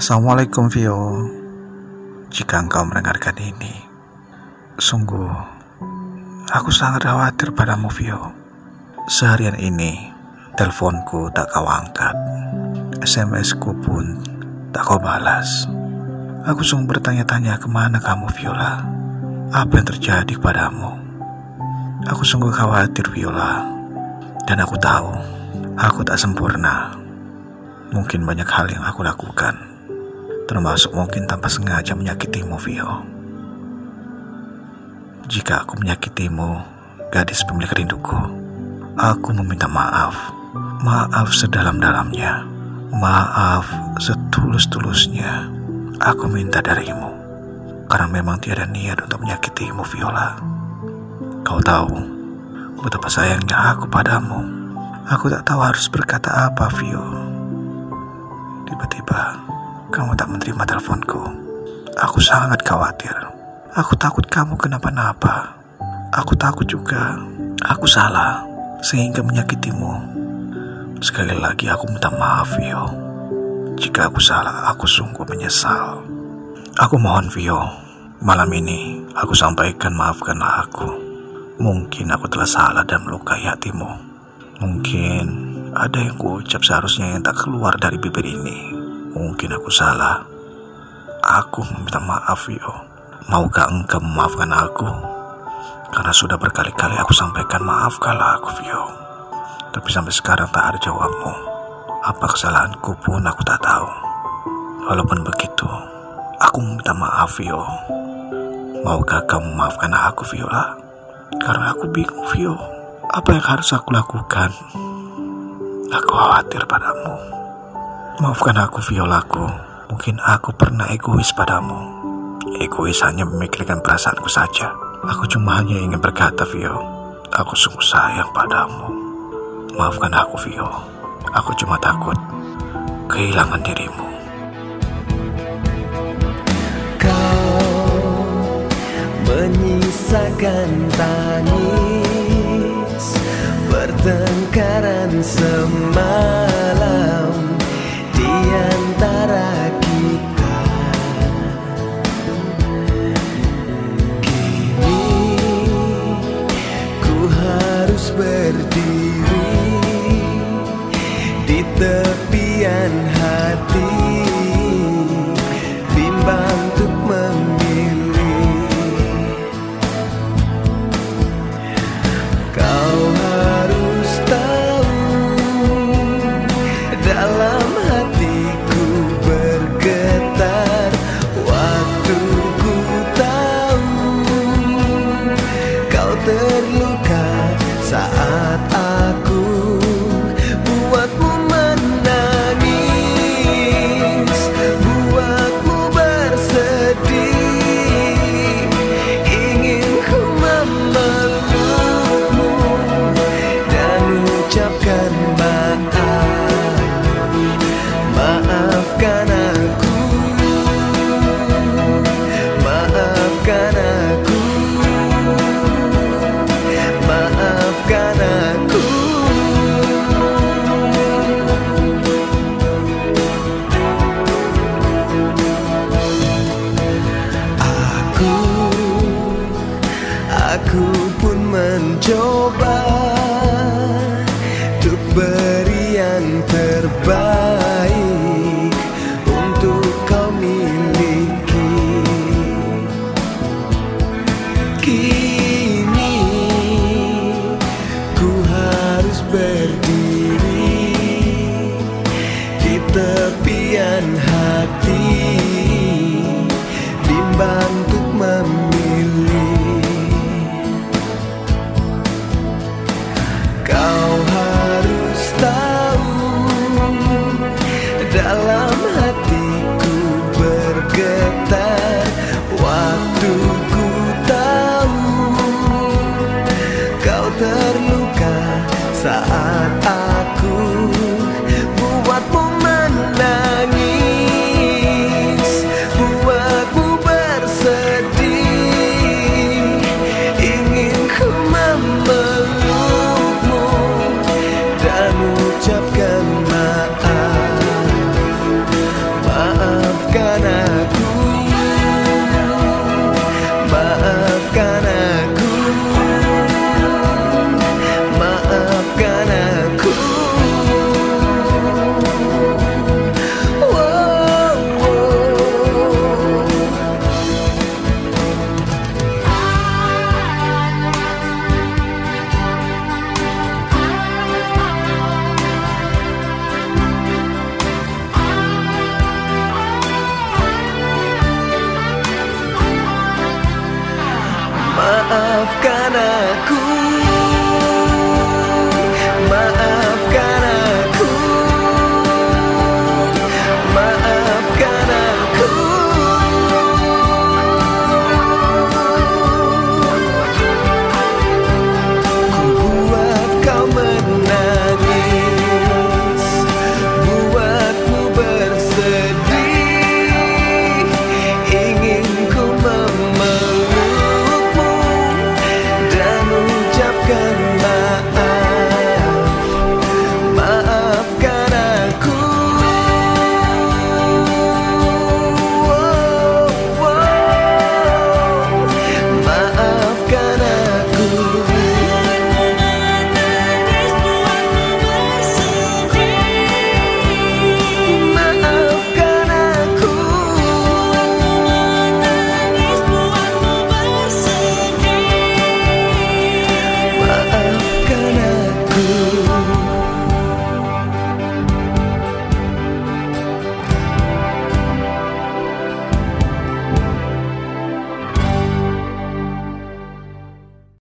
Assalamualaikum Vio. Jika engkau mendengarkan ini Sungguh Aku sangat khawatir padamu Vio. Seharian ini Teleponku tak kau angkat SMS ku pun tak kau balas. Aku sungguh bertanya-tanya ke mana kamu Viola? Apa yang terjadi padamu? Aku sungguh khawatir Viola Dan aku tahu Aku tak sempurna. Mungkin banyak hal yang aku lakukan, termasuk mungkin tanpa sengaja menyakitimu, Vio. Jika aku menyakitimu, gadis pemilik rinduku, aku meminta maaf. Maaf sedalam-dalamnya. Maaf setulus-tulusnya. Aku minta darimu. Karena memang tiada niat untuk menyakitimu, Viola. Kau tahu betapa sayangnya aku padamu. Aku tak tahu harus berkata apa, Vio. Tiba-tiba, kamu tak menerima teleponku. Aku sangat khawatir. Aku takut kamu kenapa-napa. Aku takut juga aku salah sehingga menyakitimu. Sekali lagi aku minta maaf, Vio. Jika aku salah, aku sungguh menyesal. Aku mohon, Vio, malam ini aku sampaikan maafkanlah aku. Mungkin aku telah salah dan melukai hatimu. Mungkin ada yang kuucap seharusnya yang tak keluar dari bibir ini. Mungkin aku salah. Aku meminta maaf, Yo. Maukah engkau memaafkan aku? Karena sudah berkali-kali aku sampaikan maafkanlah aku, Vio. Tapi sampai sekarang tak ada jawabmu. Apa kesalahanku pun aku tak tahu. Walaupun begitu, aku meminta maaf, Vio. Maukah kamu memaafkan aku, Viola? Karena aku bingung, Vio. Apa yang harus aku lakukan? Aku khawatir padamu. Maafkan aku, Violaku. Mungkin aku pernah egois padamu. Egois hanya memikirkan perasaanku saja. Aku cuma hanya ingin berkata, Vio. Aku sungguh sayang padamu. Maafkan aku, Vio. Aku cuma takut kehilangan dirimu. Kau menyisakan tangis Pertengkaran semalam bukan hati Aku pun mencoba Dalam